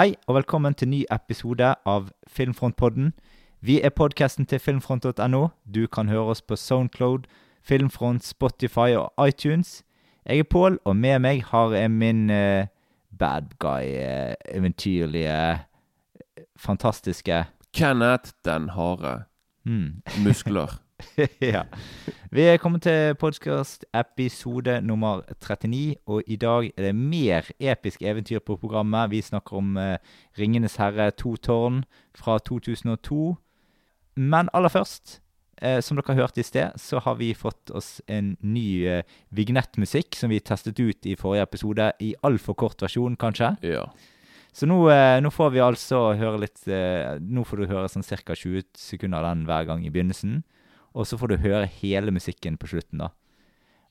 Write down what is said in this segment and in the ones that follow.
Hei, og velkommen til ny episode av Filmfrontpodden. Vi er podkasten til filmfront.no. Du kan høre oss på Soundcloud, Filmfront, Spotify og iTunes. Jeg er Pål, og med meg har jeg min uh, bad guy, eh, eventyrlige, fantastiske Kenneth den harde. Mm. Muskler. ja. Vi er kommet til podkast episode nummer 39, og i dag er det mer episk eventyr på programmet. Vi snakker om eh, Ringenes herre to tårn fra 2002. Men aller først, eh, som dere hørte i sted, så har vi fått oss en ny eh, vignettmusikk som vi testet ut i forrige episode, i altfor kort versjon, kanskje. Ja. Så nå, eh, nå får vi altså høre litt eh, Nå får du høre sånn ca. 20 sekunder av den hver gang i begynnelsen. Og så får du høre hele musikken på slutten, da.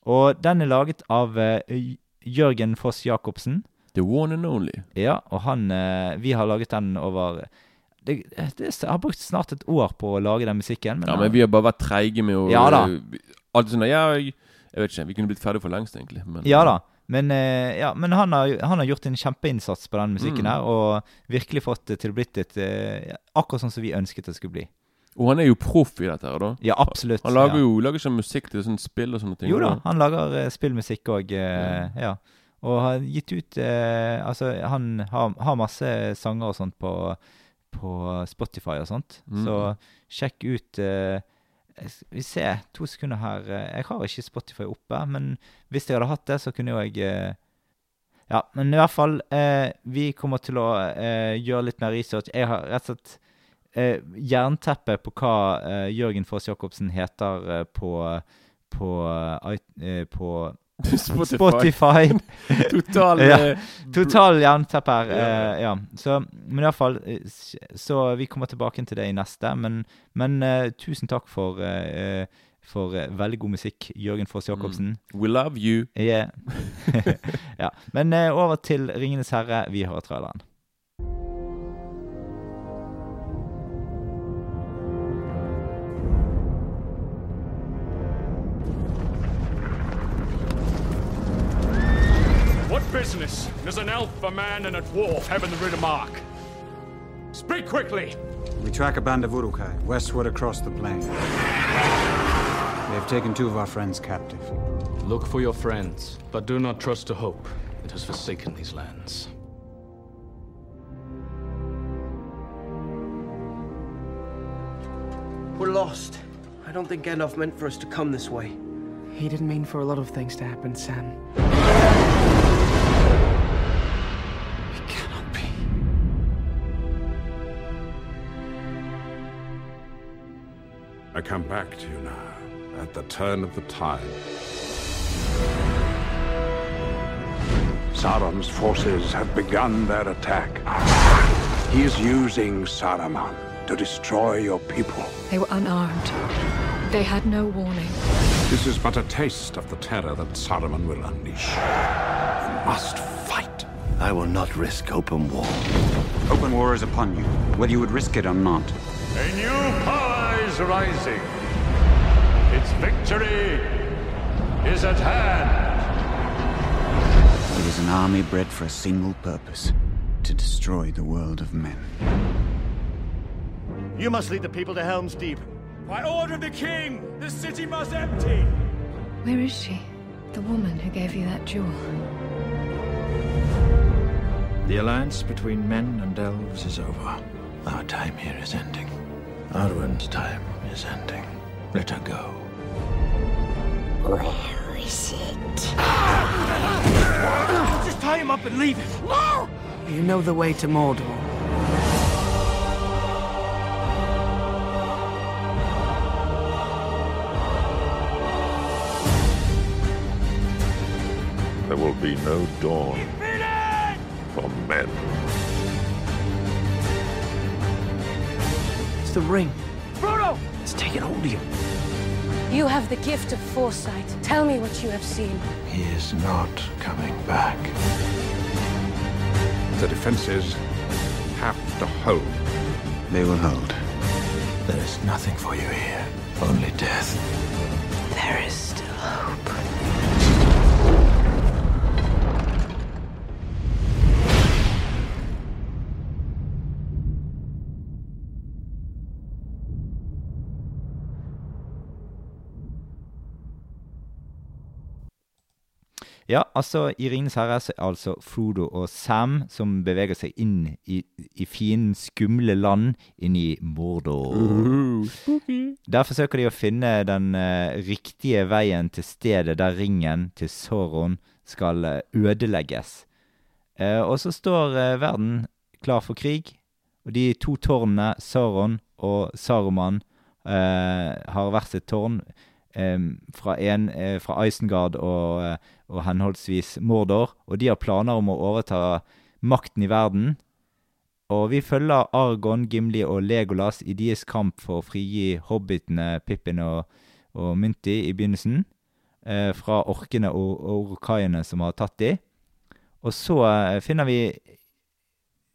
Og den er laget av eh, Jørgen Foss Jacobsen. The one and only. Ja, og han eh, Vi har laget den over det, det, Jeg har brukt snart et år på å lage den musikken. Men, Ja, men vi har bare vært treige med å Ja da. Alt sånn ja, jeg, jeg vet ikke, vi kunne blitt ferdig for lengst, egentlig. Men, Ja da. Men, eh, ja, men han, har, han har gjort en kjempeinnsats på den musikken Mm. her, og virkelig fått det til å blitt et eh, Akkurat sånn som vi ønsket det skulle bli. Og han er jo proff i dette her, da. Ja, absolutt. Han lager ja. jo lager ikke musikk til sånn spill og sånne ting. Jo da, han lager uh, spillmusikk òg, uh, ja. Og har gitt ut uh, Altså, han har, har masse sanger og sånt på, på Spotify og sånt. mm. Så sjekk ut eh, vi ser, to sekunder her. eh, Jeg har ikke Spotify oppe, men hvis jeg hadde hatt det, så kunne jo jeg eh, Ja, men i hvert fall eh, Vi kommer til å eh, gjøre litt mer research. Jeg har rett og slett eh, jernteppe på hva eh, Jørgen Foss Jacobsen heter eh, på på, eh, eh, på Spotify. Spotify. Total Ja. eh, Total jernteppe her. Ja. eh, ja. Så, men iallfall Så vi kommer tilbake til det i neste. Men, men tusen takk for, for veldig god musikk, Jørgen Foss Jacobsen. We love you. Yeah. ja. Men over til 'Ringenes herre'. Vi hører traileren. Business does an elf, a man, and a dwarf having in the Ritter Mark? Speak quickly! We track a band of Urukai westward across the plain. They have taken two of our friends captive. Look for your friends, but do not trust to hope. It has forsaken these lands. We're lost. I don't think Gandalf meant for us to come this way. He didn't mean for a lot of things to happen, Sam. I come back to you now, at the turn of the tide. Sauron's forces have begun their attack. He is using Saruman to destroy your people. They were unarmed. They had no warning. This is but a taste of the terror that Saruman will unleash. You must fight. I will not risk open war. Open war is upon you, whether you would risk it or not. A new power is rising. Its victory is at hand. It is an army bred for a single purpose to destroy the world of men. You must lead the people to Helm's Deep. By order of the king, the city must empty. Where is she? The woman who gave you that jewel. The alliance between men and elves is over. Our time here is ending. Arwen's time is ending. Let her go. Where is it? Just tie him up and leave him. No! You know the way to Mordor. There will be no dawn for men. It's the ring. Frodo! It's taken hold of you. You have the gift of foresight. Tell me what you have seen. He is not coming back. The defenses have to hold. They will hold. There is nothing for you here. Only death. There is Ja, altså I 'Ringenes herre' så er altså Frodo og Sam som beveger seg inn i, i fine, skumle land, inn i Mordor. Der forsøker de å finne den uh, riktige veien til stedet der ringen til Sauron skal eh, ødelegges. Eh, og så står verden klar for krig, og de to tårnene, Sauron og Saruman, har hvert sitt tårn. Fra, en, eh, fra Isengard og, eh, og henholdsvis Mordor, og de har planer om å overta makten i verden. Og vi følger Argon, Gimli og Legolas i deres kamp for å frigi hobbitene Pippin og, og Mynti i begynnelsen, eh, fra orkene og, og orkaiene som har tatt de. Og så eh, finner vi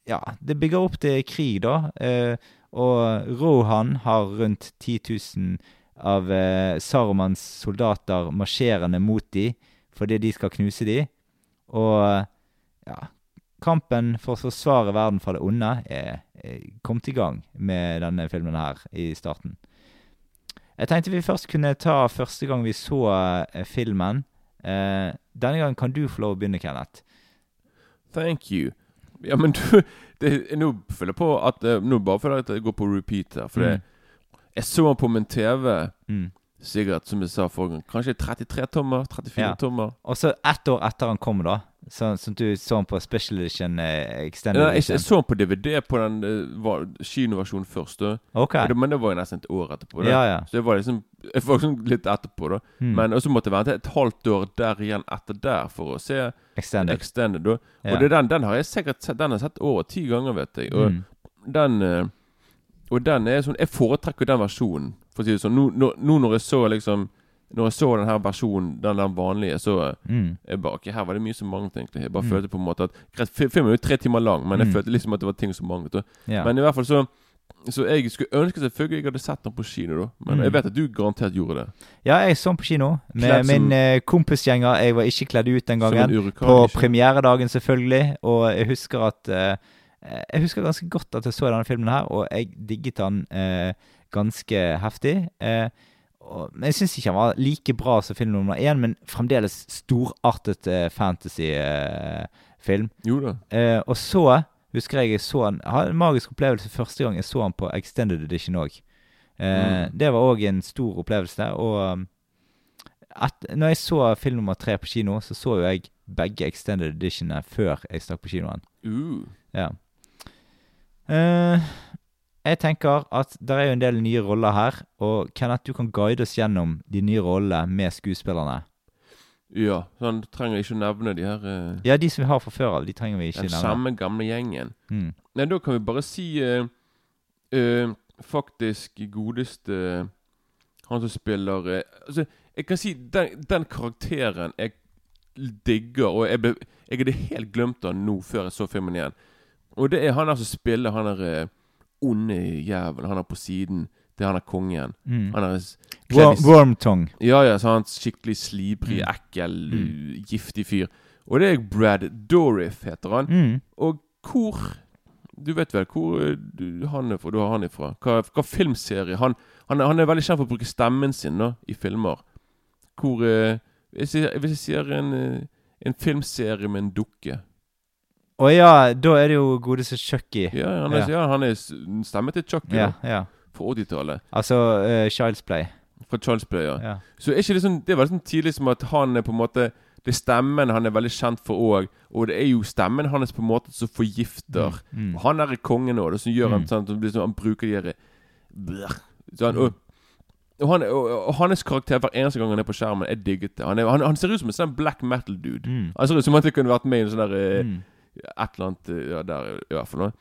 Ja, det bygger opp til krig, da. Eh, og Rohan har rundt 10 000 av eh, Sarumans soldater marsjerende mot de fordi de skal knuse de. Og ja, kampen for å forsvare verden fra det onde er, er kommet i gang med denne filmen her i starten. Jeg tenkte vi først kunne ta første gang vi så eh, filmen. Eh, denne gangen kan du få lov å begynne, Kenneth. Thank you. Ja, men du det, Nå føler jeg på at eh, Nå bare føler jeg går på repeat her. For det, jeg så den på min TV Mm. sikkert, som jeg sa forrige gang, kanskje 33 tommer? 34 Ja. tommer? Og så ett år etter han kom, da. Sånn som du så han på Special Edition eh, Extended ja, jeg, jeg så han på DVD på den var- kinoversjonen først. Da. Okay. Men det var jo nesten et år etterpå. Da. Ja, ja. Så det var liksom Jeg var liksom litt etterpå, da. Mm. Men også måtte jeg vente et halvt år der igjen etter der for å se Extended. Extended da. Ja. Og det er den, den har jeg sikkert sett Den har jeg sett over ti ganger, vet jeg. Og Mm. den eh, Og den er sånn Jeg foretrekker den versjonen, for å si det sånn. Nå, nå, nå når jeg så liksom Når jeg så den her versjonen, den, den vanlige, så Mm. jeg bare, okay, Her var det mye som manglet, egentlig. Jeg bare Mm. følte på en måte at Greit, filmen er jo tre timer lang, men jeg Mm. følte liksom at det var ting som manglet. Ja. Men i hvert fall så Så jeg skulle ønske selvfølgelig jeg hadde sett den på kino, da. Men Mm. jeg vet at du garantert gjorde det. Ja, jeg så den på kino med min uh, kompisgjenger. Jeg var ikke kledd ut den gangen. urkan, På ikke? premieredagen, selvfølgelig. Og jeg husker at eh, Jeg husker ganske godt at jeg så denne filmen her, og jeg digget den eh, ganske heftig. Eh, og, men jeg syns ikke han var like bra som film nummer én, men fremdeles storartet eh, fantasyfilm. Jo da. Eh, og så husker jeg jeg så han Jeg hadde en magisk opplevelse første gang jeg så han på Extended Edition òg. Eh, Mm. Det var òg en stor opplevelse. Og et, når jeg så film nummer tre på kino, så så jo jeg begge Extended Editionene før jeg stakk på kinoen. Uh. Ja. Eh, jeg tenker at det er jo en del nye roller her, og Kenneth, du kan guide oss gjennom de nye rollene med skuespillerne. Ja, så han trenger ikke å nevne de her eh, Ja, de som vi har fra før av, de trenger vi ikke Den nevne. samme gamle gjengen. Mm. Nei, da kan vi bare si eh, eh, Faktisk godeste Han som spiller eh, Altså, jeg kan si den, den karakteren jeg digger, og jeg, ble, jeg hadde helt glemt han nå før jeg så filmen igjen. Og det er han der som spiller han der eh, onde jævelen. Han er på siden til han er kongen. Mm. Han er s- Worm, kledd i- Ja, ja, så han er skikkelig slibrig, Mm. ekkel, Mm. giftig fyr. Og det er Brad Dorif, heter han. Mm. Og hvor Du vet vel hvor uh, du, han er fra? Du har han ifra? Hva, hva filmserie? Han, han, er- han er veldig kjent for å bruke stemmen sin da, i filmer. Hvor uh, hvis, jeg, hvis jeg sier en, uh, en filmserie med en dukke Å ja, da er det jo godeste Chucky. Ja, han er, ja. han er stemme til Chucky Ja, ja. fra 80-tallet. Altså uh, Child's Play. Fra Child's Play, ja. Ja. Så er ikke det sånn Det var sånn tidlig som at han er på en måte Det er stemmen han er veldig kjent for òg, og det er jo stemmen hans på en måte som forgifter. Mm, mm. Han er kongen òg, som gjør han Mm. sånn liksom, Han bruker de her sånn, og, og, han, og, og hans karakter hver eneste gang han er på skjermen, er digget. Han, er, han, han ser ut som en sånn black metal-dude. Mm. Han ser ut som det kunne vært med i en sånn der eh, Mm. Et eller annet eh, Ja, der i hvert fall. da.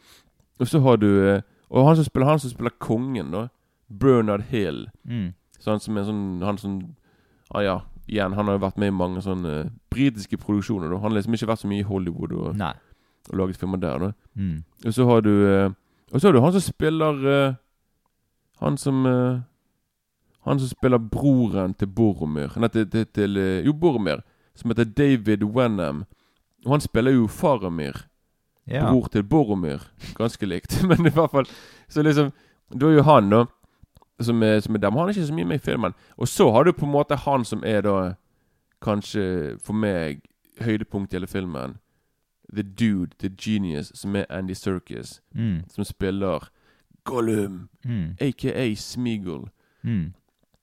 Og så har du eh, Og han som spiller Han som spiller kongen, da. Bernard Hill. Mm. Så han som er sånn Han som ah, Ja, igjen, han har jo vært med i mange sånne uh, britiske produksjoner. da Han har liksom ikke vært så mye i Hollywood og, og laget filmer der. da Mm. Og så har du eh, Og så har du han som spiller Han som Han som spiller broren til Boromir Nei, til, til, til Jo, Boromir. Som heter David Wenham. Og han spiller jo Faramir. Ja. Bror til Boromir. Ganske likt. Men i hvert fall Så liksom Da er jo han, da, som er, som er dem. Han er ikke så mye med i filmen. Og så har du på en måte han som er da Kanskje for meg høydepunkt i hele filmen. The Dude, The Genius, som er Andy Serkis, Mm. som spiller Gollum, Mm. aka Smeagol. Mm.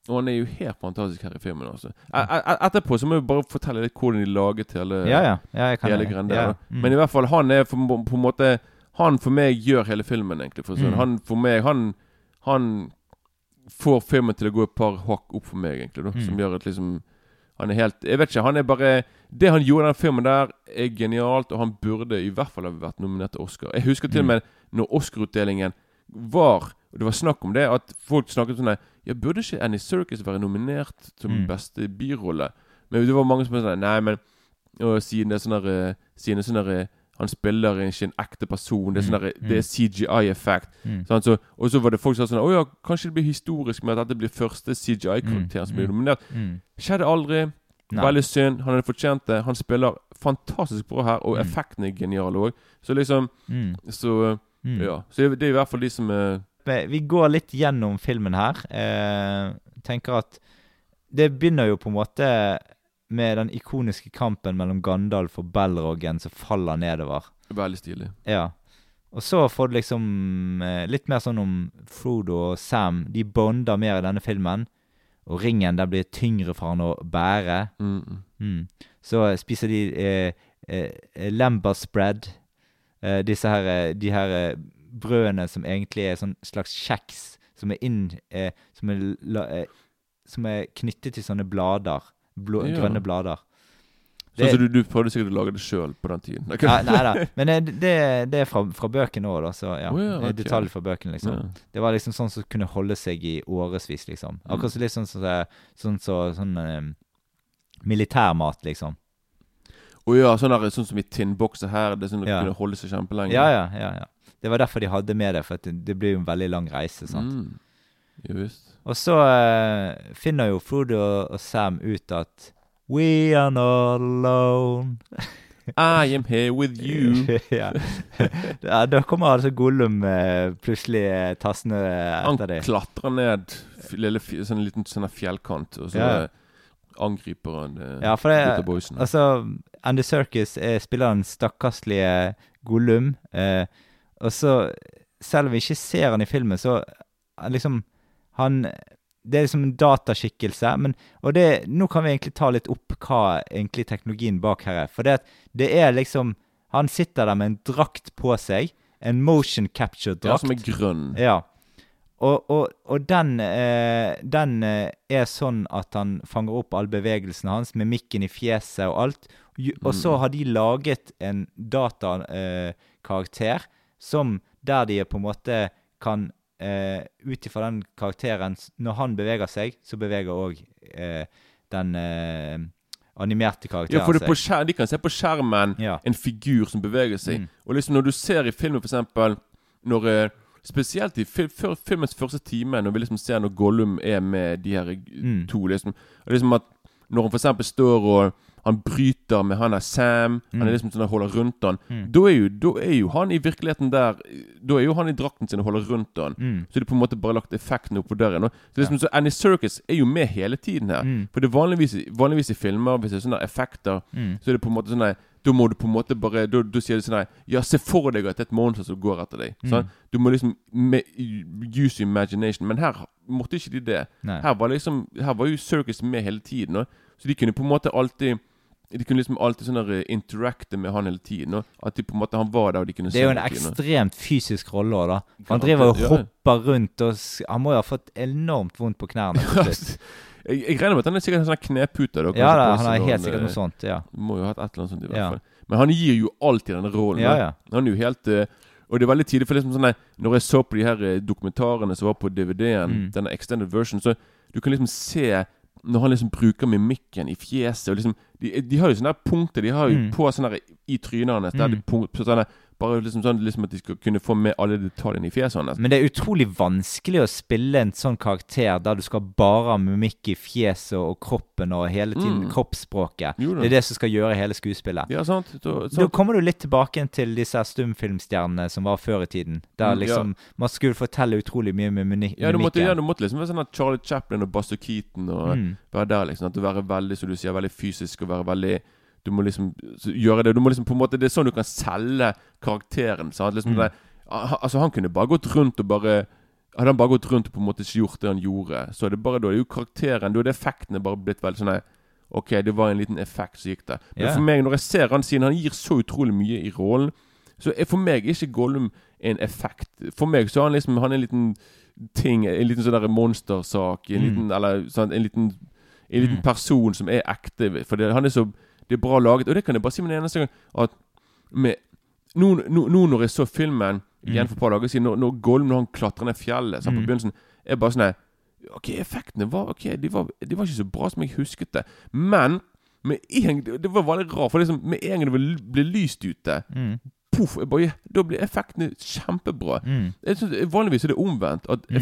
Og han er jo helt fantastisk her i filmen. Også. e e Etterpå så må vi bare fortelle litt hvordan de laget hele Ja, ja. ja hele greien der. Mm. Men i hvert fall, han er for, på en måte Han for meg gjør hele filmen, egentlig. For sånn. Mm. Han for meg Han Han får filmen til å gå et par hakk opp for meg, egentlig. Da, Som Mm. gjør at liksom Han er helt Jeg vet ikke, han er bare Det han gjorde i den filmen der, er genialt, og han burde i hvert fall ha vært nominert til Oscar. Jeg husker til og Mm. med når Oscar-utdelingen var Og det var snakk om det, at folk snakket sånn Ja, burde ikke Annie Circus være nominert som Mm. beste birolle? Men det var mange som sa nei, men og siden det er sånn der, eh, Siden det er sånn der, eh, Han spiller ikke en ekte person. Det er, sånn der, Mm. det er CGI-effekt. Mm. Sånn, så, og så var det folk som sa sånn Å ja, kanskje det blir historisk med at dette blir første CGI-karakteren som blir Mm. nominert. Mm. Skjedde aldri. Nei. Veldig synd. Han hadde fortjent det. Han spiller fantastisk bra her, og effekten er genial òg. Så liksom. Så ja. Så det, er i hvert fall de som er Vi går litt gjennom filmen her. Eh, tenker at Det begynner jo på en måte med den ikoniske kampen mellom Gandalf og Balrogen som faller nedover. veldig stilig. Ja. Og så får du liksom eh, litt mer sånn om Frodo og Sam. De bonder mer i denne filmen. Og ringen den blir tyngre for han å bære. Mm. mm. Mm. Så spiser de eh, eh, lember spread. Eh, disse her, eh, de her eh, brødene som egentlig er sånn slags kjeks, som er inn eh, som, er, la, eh, som er knyttet til sånne blader. Blå, Ja. Grønne blader. Det, så, så du, du prøvde sikkert å lage det sjøl på den tiden. Ja, nei da. Men eh, det, det er fra, fra bøkene òg, da. Så ja. Oh, ja, Det er. Detaljer fra bøkene, liksom. Ja. Det var liksom sånn som kunne holde seg i årevis, liksom. Mm. Akkurat litt sånn som så, sånn, så, sånn eh, militærmat, liksom. Å ja, sånn, der, sånn som i tinnbokser her. Det er sånn at Ja. kunne holde seg kjempelenge. Ja, ja, ja, ja. Det var derfor de hadde med det, for det, blir jo en veldig lang reise. sant? Mm. Visst. Og så uh, finner jo Frodo og, Sam ut at We are not alone. I am here with you. ja. ja, Da kommer altså Gollum uh, plutselig eh, tassende Han etter dem. klatrer ned lille, sånn liten sånn fjellkant, og så Ja. angriper han uh, Ja, for det, Boysen. altså, Andy eh, spiller den stakkarslige Gollum. Eh, og så, selv om vi ikke ser han i filmen, så eh, liksom Han Det er liksom en dataskikkelse. Men, og det, nå kan vi egentlig ta litt opp hva egentlig teknologien bak her er. For det, det er liksom Han sitter der med en drakt på seg. En motion capture-drakt. Ja, som er grønn. Ja. Og, og, og den, eh, den eh, er sånn at han fanger opp alle bevegelsene hans, med mikken i fjeset og alt. Og så Mm. har de laget en datakarakter eh, som der de på en måte kan eh, Ut ifra den karakteren Når han beveger seg, så beveger òg eh, den eh, animerte karakteren seg. Ja, for det på skjer, De kan se på skjermen Ja. en figur som beveger seg. Mm. Og liksom når du ser i filmen, for eksempel når eh, Spesielt i fil filmens første time, når vi liksom ser når Gollum er med de her Mm. to liksom, liksom at Når han for eksempel står og han bryter med han der Sam Han Mm. er liksom sånn holder rundt han Mm. da, er jo, da er jo han i virkeligheten der Da er jo han i drakten sin og holder rundt han. Mm. Så det er på en måte bare lagt effekten opp på døren. Så liksom, så Annie Circus er jo med hele tiden her. Mm. For det er vanligvis, vanligvis i filmer, hvis det er sånne effekter, Mm. så er det på en måte sånn Da må du på en måte bare Da, da sier du sånn Ja, se for deg at det er et monster som går etter deg. Mm. Sånn? Du må liksom me, use imagination. Men her måtte ikke de det. Nei. Her var liksom Her var jo Circus med hele tiden. Og, så de kunne på en måte alltid De kunne liksom alltid sånn der, eh, interacte med han hele tiden. Og at de på en måte han var der, og de kunne se Det er jo en ekstremt fysisk rolle òg, da. For han driver og hopper rundt, og han må jo ha fått enormt vondt på knærne. jeg, jeg regner med at han er sikkert en sånn knepute. Da, Ja da, han er helt sikkert eh, noe sånt. ja. Må jo ha hatt et eller annet sånt i hvert fall. Men han gir jo alltid denne rollen. Ja, ja. Han er jo helt eh, Og det er veldig tidlig, for liksom sånn når jeg så på de her dokumentarene som var på DVD-en, Mm. denne extended version, så du kan liksom se når han liksom bruker mimikken i fjeset og liksom De, de har jo sånne der punkter De har jo Mm. på sånne der, i trynet hans. Der Mm. de punkt, sånne, bare liksom sånn liksom at de skal kunne få med alle detaljene i fjeset hans. Men det er utrolig vanskelig å spille en sånn karakter der du skal bare ha mimikk i fjeset og kroppen og hele tiden Mm. kroppsspråket. Det er det som skal gjøre hele skuespillet. Ja, sant? Da, Da sant? kommer du litt tilbake til disse stumfilmstjernene som var før i tiden. Der liksom ja. man skulle fortelle utrolig mye med mini- Ja, du måtte, ja, du måtte liksom være sånn at Charlie Chaplin og Buster Keaton og Mm. være der, liksom. At du være veldig, som du sier, veldig fysisk og være veldig Du må liksom gjøre det Du må liksom på en måte Det er sånn du kan selge karakteren. Sant? Liksom Mm. det, ah, altså Han kunne bare gått rundt og bare Hadde han bare gått rundt og på en måte ikke gjort det han gjorde, så er det bare da er jo karakteren Da er det effektene bare blitt veldig sånn Ok, det var en liten effekt, så gikk det. Men yeah. for meg, når jeg ser han siden han gir så utrolig mye i rollen, så er for meg ikke Gollum en effekt. For meg så er han liksom Han er en liten ting, en liten sånn der monstersak, en Mm. liten Eller sånn, en liten En liten Mm. person som er ekte. For det, han er så Det er bra laget. Og det kan jeg bare si med en eneste gang at med, nå, nå, nå når jeg så filmen igjen Mm. for et par dager siden, når, når Gollum når han klatrer ned fjellet sånn, på Mm. begynnelsen, er bare sånn Ok, effektene var Ok, de var, de var ikke så bra som jeg husket det. Men med en, det var veldig rart, for liksom, med en gang det ble, lyst ute Mm. Poff, Da blir effektene kjempebra. Mm. Jeg synes, vanligvis er det omvendt. At Mm.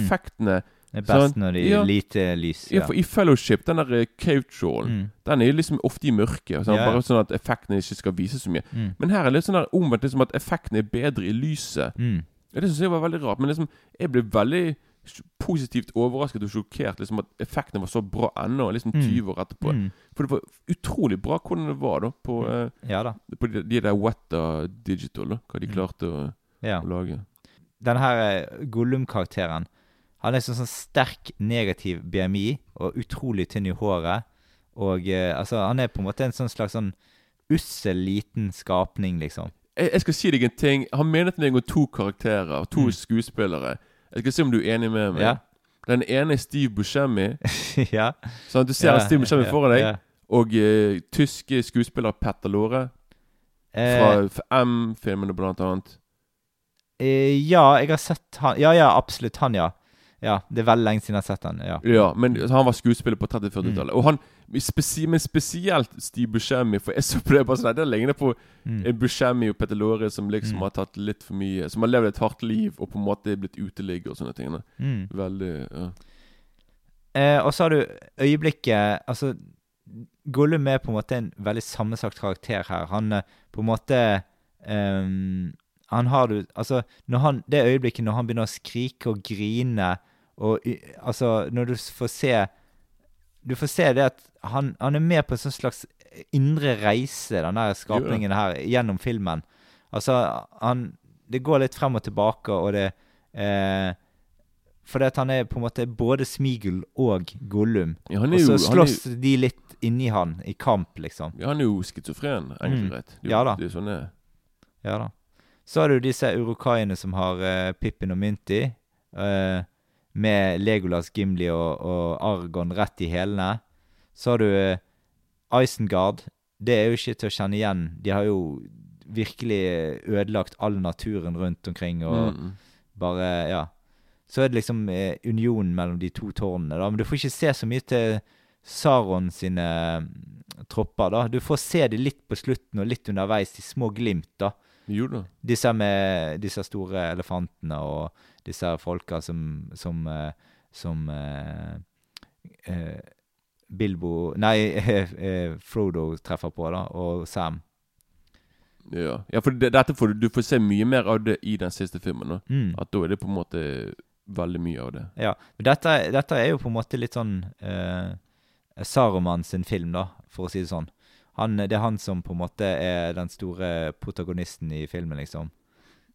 Det er best sånn, når de Ja. er lite lys. ja. for I Fellowship, den der cave-trollen, Mm. den er liksom ofte i mørket. Sånn, Ja, ja. Bare sånn at effektene ikke skal vise så mye. Mm. Men her er det litt sånn der omvendt, liksom at effektene er bedre i lyset. Mm. Ja, det synes jeg var veldig rart. Men liksom, jeg ble veldig positivt overrasket og sjokkert liksom at effektene var så bra ennå, liksom Mm. 20 år etterpå. Mm. For det var utrolig bra hvordan det var da på, eh, Ja da. på de, de der Wetta Digital, da. Hva de Mm. klarte å, Ja. å lage. Den her eh, Gollum-karakteren Han er sånn, sånn sterk negativ BMI og utrolig tynn i håret. Og eh, altså, han er på en måte en sånn slags sånn ussel liten skapning, liksom. Jeg, jeg skal si deg en ting. Han minnet meg om to karakterer, to Mm. skuespillere. Jeg skal se om du er enig med meg. Ja. Den ene er Steve Buscemi. ja. Sånn, du ser Ja, Steve Buscemi ja, foran deg. ja. Og eh, tyske skuespiller Petter Lore. Fra Eh, M-filmene, blant annet. eh, ja, jeg har sett han Ja, ja, absolutt han, ja. Ja, Det er veldig lenge siden jeg har sett han. Ja. Ja, men han var skuespiller på 30-40-tallet. Mm. Og han, spesi men spesielt Steve Buscemi, for jeg så på det bare sånn Det ligner på Mm. Buscemi og Petter Lore som liksom Mm. har tatt litt for mye Som har levd et hardt liv og på en måte blitt uteligger og sånne ting. Mm. Veldig ja. Eh, og så har du øyeblikket Altså, Gollum er på en måte en veldig sammensagt karakter her. Han eh, på en måte um, Han har du Altså, han, det øyeblikket når han begynner å skrike og grine og Altså, når du får se Du får se det at han, han er med på en sånn slags indre reise, den der skapningen her, gjennom filmen. Altså, han Det går litt frem og tilbake, og det eh, fordi at han er på en måte både Smigel og Gollum. Ja, og så jo- slåss de litt inni han, i kamp, liksom. ja, han er jo schizofren, enkelt Mm. greit. Er Ja da. Det er sånn det. Ja da. Så har du disse urokaiene som har uh, Pippin og Mynti. eh, med Legolas, Gimli og, og Argon rett i hælene. Så har du eh, Isengard. Det er jo ikke til å kjenne igjen. De har jo virkelig ødelagt all naturen rundt omkring og Mm. bare Ja. Så er det liksom eh, unionen mellom de to tårnene, da. Men du får ikke se så mye til Saron sine tropper, da. Du får se de litt på slutten og litt underveis, de små glimt, da. Jo da. Disse med disse store elefantene og disse folka som Som, eh, som eh, eh, Bilbo Nei, Frodo treffer på, da, og Sam. Ja, ja for det, dette får du, du får se mye mer av det i den siste filmen. Mm. At da er det på en måte veldig mye av det. Ja. Men dette, dette er jo på en måte litt sånn eh, Saruman sin film, da, for å si det sånn. Han, det er han som på en måte er den store protagonisten i filmen, liksom.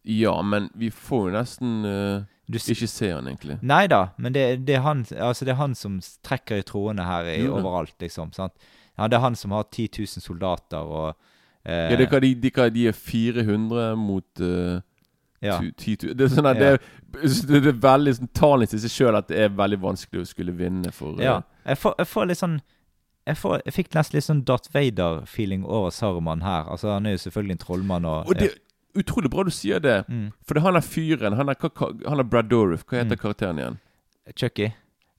Ja, men vi får jo nesten uh, Du ikke se han, egentlig. Nei da, men det, det, er han, altså det er han som trekker i trådene her i, Jo overalt, liksom. sant? Ja, det er han som har 10 000 soldater og uh, Ja, det kan, de, de, kan, de er 400 mot uh, Ja. 10 000 Det er sånn at det, er, det er veldig sånn Tallene i seg sjøl at det er veldig vanskelig å skulle vinne for Ja. Jeg får, jeg får litt sånn jeg, får, jeg fikk nesten litt sånn Darth Vader-feeling over Saruman her. Altså, Han er jo selvfølgelig en trollmann og, Og det utrolig bra du sier det. Mm. For det er han der fyren Han er, Brad Dourif. Hva heter Mm. karakteren igjen? Chucky.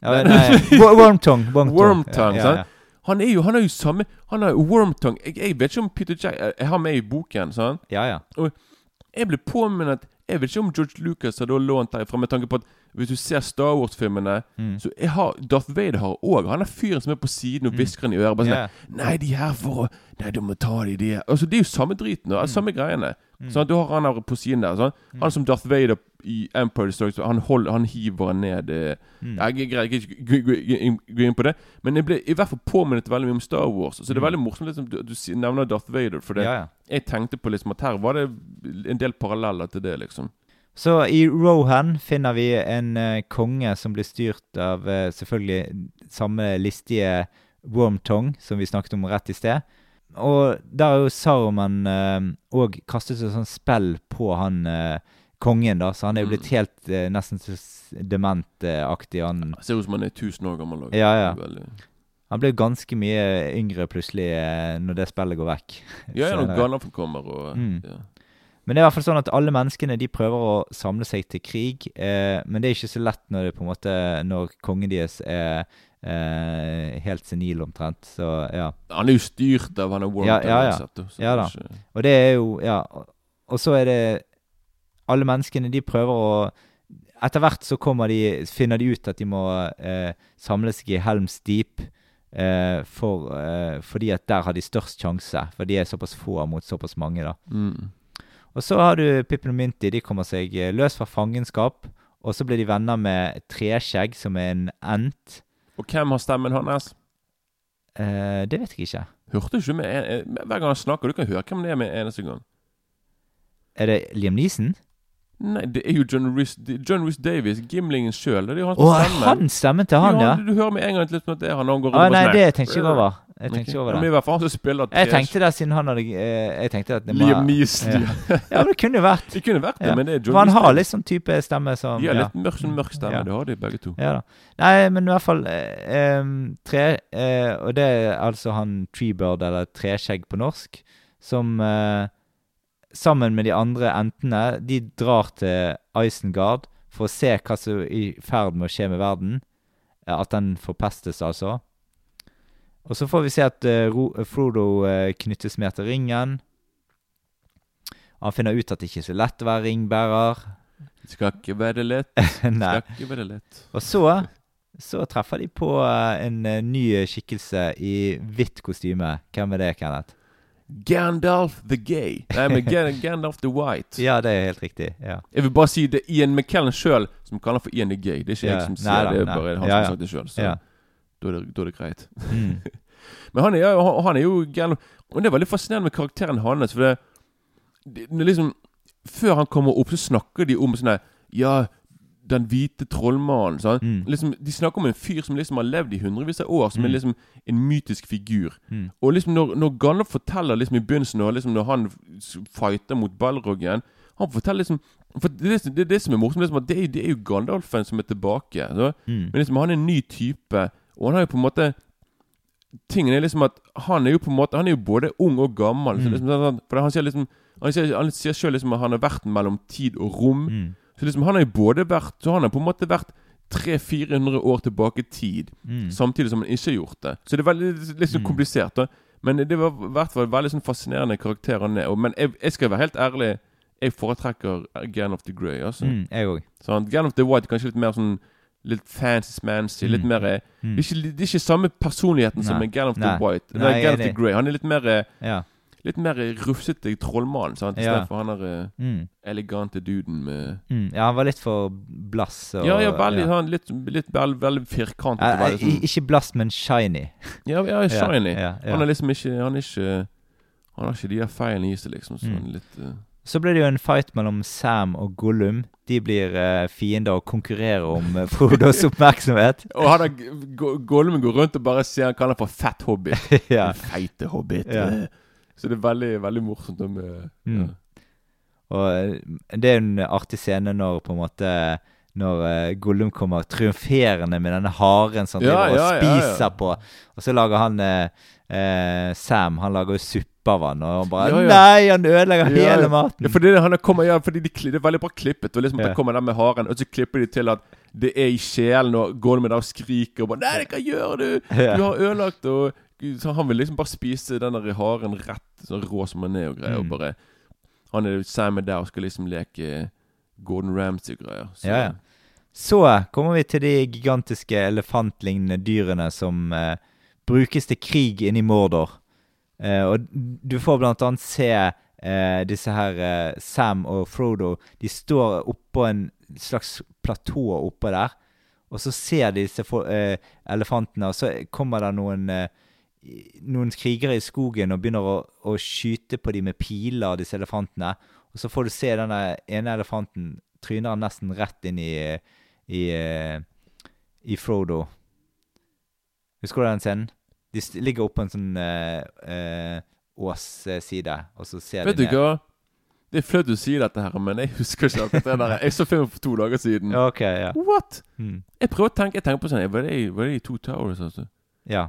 Ja, nei, Wo- Wormtongue. Wormtongue, ja, ja. Han er jo han er jo samme Han er Wormtongue. Jeg, jeg vet ikke om Peter Jack Jeg har med i boken, sant? Ja, ja. Og jeg ble påminnet Jeg vet ikke om George Lucas Har lånt derfra, med tanke på at Hvis du ser Star Wars-filmene, Mm. så jeg har Darth Vader har òg Han er fyren som er på siden og hvisker mm. i øret. Bare sånn yeah. Nei, de her for å Nei, du må ta de der Altså, Det er jo samme driten. og Samme greiene. Mm. Sånn Du har han her på siden der. Sånn. Han som Darth Vader i Empire Strikes Han, hold, han hiver han ned eh. Mm. Jeg greier ikke gå- inn på det, men jeg ble i hvert fall påminnet veldig mye om Star Wars. Så det er Mm. veldig morsomt liksom, du, du nevner Darth Vader, for det, Ja, ja. jeg tenkte på liksom at her var det en del paralleller til det, liksom. Så i Rohan finner vi en eh, konge som blir styrt av eh, selvfølgelig samme listige Wormtong som vi snakket om rett i sted. Og der har jo Saruman òg kastet et sånt spill på han eh, kongen, da, så han er jo blitt helt eh, nesten dementaktig. han Ser ut som han er 1000 år gammel. også. Ja, ja. Han blir ganske mye yngre plutselig eh, når det spillet går vekk. Ja, ja, når. Gandalf kommer og Mm. ja. Men det er i hvert fall sånn at alle menneskene de prøver å samle seg til krig. Eh, men det er ikke så lett når det på en måte Når kongen deres er eh, helt senil omtrent. Så ja. Han er jo styrt av han er World Ja, ja, ja. så ja da. ikke- Og det er jo Ja. og- Og så er det Alle menneskene de prøver å Etter hvert så kommer de, finner de ut at de må eh, samle seg i Helms Deep. Eh, for, eh, fordi at der har de størst sjanse. For de er såpass få mot såpass mange, da. Mm. Og så har du Pippin og Minty. De kommer seg eh, løs fra fangenskap. Og så blir de venner med Treskjegg, som er en ent. Og hvem har stemmen hans? Eh, det vet jeg ikke. Hørte du ikke med en, Hver gang han snakker, du kan høre hvem det er med en eneste gang. Er det Liam Neeson? Nei, det er jo John Rhys, John Rhys Davies, Gimlingen sjøl. Det er jo han Å, som er stemmer. han stemmen til han, ja? Du hører med en gang liksom at det er han. Han går Å, rundt og nei, det sånn, tenkte jeg ikke over. Jeg tenkte ikke over Men det. i hvert fall han som spiller Jeg tenkte det siden han hadde eh, Jeg tenkte at det må- Liam Neeson. Ja. ja, men det kunne vært. Det kunne vært det, Ja. men det er Johnny For han har litt sånn type stemme som De har ja. litt mørk, sånn mørk stemme. Det har de begge to. Ja da. Nei, men i hvert fall eh, tre eh, Og det er altså han Treebird, eller Treskjegg på norsk, som eh, sammen med de andre entene De drar til Isengard for å se hva som er i ferd med å skje med verden. Eh, At den forpestes, altså. Og så får vi se at uh, Frodo uh, knyttes mer til ringen. Han finner ut at det ikke er så lett å være ringbærer. Det skal ikke være lett. Skal ikke være lett. Og så, så treffer de på uh, en ny skikkelse i hvitt kostyme. Hvem er det, Kenneth? Gandalf the Gay. Nei, men Gandalf the White. Ja, det er helt riktig. ja. Jeg vil bare si det er Ian McKellen sjøl som kaller for Ian the Gay. Det er ikke Ja. jeg som sier det, er bare han Ja, som ja. har sagt det sjøl. Da, er det, da er det greit. Mm. Men han er, han er jo gæren. Og det er veldig fascinerende med karakteren hans. For det, det, det liksom Før han kommer opp, så snakker de om sånn Ja, den hvite trollmannen. Sånn. Mm. Liksom, de snakker om en fyr som liksom har levd i hundrevis av år, som Mm. er liksom en mytisk figur. Mm. Og liksom når, når Gandalf forteller liksom i begynnelsen, og liksom når han fighter mot Balroggen Han forteller liksom For det, det, det, det som er morsomt, liksom at det det er jo Gandalfen som er tilbake. Mm. Men liksom han er en ny type, og han har jo på en måte Tingen er liksom at han er jo på en måte Han er jo både ung og gammel. Mm. liksom, sånn- for han sier liksom Han sier, han sier selv liksom at han har vært mellom tid og rom. Mm. Så liksom han har jo både vært Så han har på en måte vært 300-400 år tilbake i tid, Mm. samtidig som han ikke har gjort det. Så det er veldig litt sånn komplisert. da Men det var i hvert fall veldig sånn fascinerende karakter han er. Men jeg, jeg skal være helt ærlig, jeg foretrekker Gan of the Grey. Altså. Mm, jeg òg. Sånn, Gan of the White kanskje litt mer sånn Litt fancy-smancy. Litt Mm. mer eh, Mm. det, er ikke, det er ikke samme personligheten som Nei. som en of the White. Nei, Nei, Gan the Grey Han er litt mer eh, Ja. Litt mer eh, rufsete trollmann. sant? Ja. Istedenfor han der Mm. elegante duden med Mm. ja, han var litt for blass. Og, Ja, ja, veldig ja. han, litt, litt veldig, veldig firkantet. Ja, sånn- Ikke blass, men shiny. Ja, ja, shiny. Ja, ja, Han er liksom ikke Han er ikke Han har ikke de der feilene i seg, liksom. Så Mm. litt eh, Så blir det jo en fight mellom Sam og Gollum. De blir eh, fiender og konkurrerer om eh, Frodos oppmerksomhet. Og han der Go- Gollum går rundt og bare sier han kaller han for fett hobbit. ja. Den Feite hobbit. Ja. eh. Så det er veldig, veldig morsomt. Om, Med, Mm. ja. Og eh, det er en artig scene når på en måte Når eh, Gollum kommer triumferende med denne haren som han Ja, driver og ja, ja, ja. spiser på. Og så lager han eh, eh, Sam Han lager jo suppe av han, og han bare Ja, ja. Nei, han ødelegger Ja, ja. hele maten! Ja, fordi det, han kommer, ja, fordi de, det er veldig bra klippet. Og liksom Ja. Der kommer der med haren, og så klipper de til at det er i sjelen, og går med der og skriker og bare 'Nei, hva gjør du? Ja. Du har ødelagt' og Så han vil liksom bare spise den der haren rett sånn rå som han er og greier. Og Mm. bare Han er Sam er der og skal liksom leke Gordon Ramsay og greier. Så, Ja, ja. Så kommer vi til de gigantiske elefantlignende dyrene som eh, brukes til krig inne i Mordor. Eh, og du får blant annet se eh, disse her eh, Sam og Frodo. De står oppå en slags platå oppå der. Og så ser de disse elefantene, og så kommer det noen noen krigere i skogen og begynner å, å skyte på dem med piler, disse elefantene. Og så får du se denne ene elefanten tryner nesten rett inn i, i, i Frodo. Husker du den scenen? De ligger oppå en sånn eh, eh, åsside, og så ser Vet de du hva? Det er flaut du sier dette, her, men jeg husker ikke akkurat det der. Jeg så filmen for to dager siden. Ok, ja. What? Mm. Jeg prøver å tenke Jeg tenker på sånn Var det i, var det i Two Towers, altså? Ja.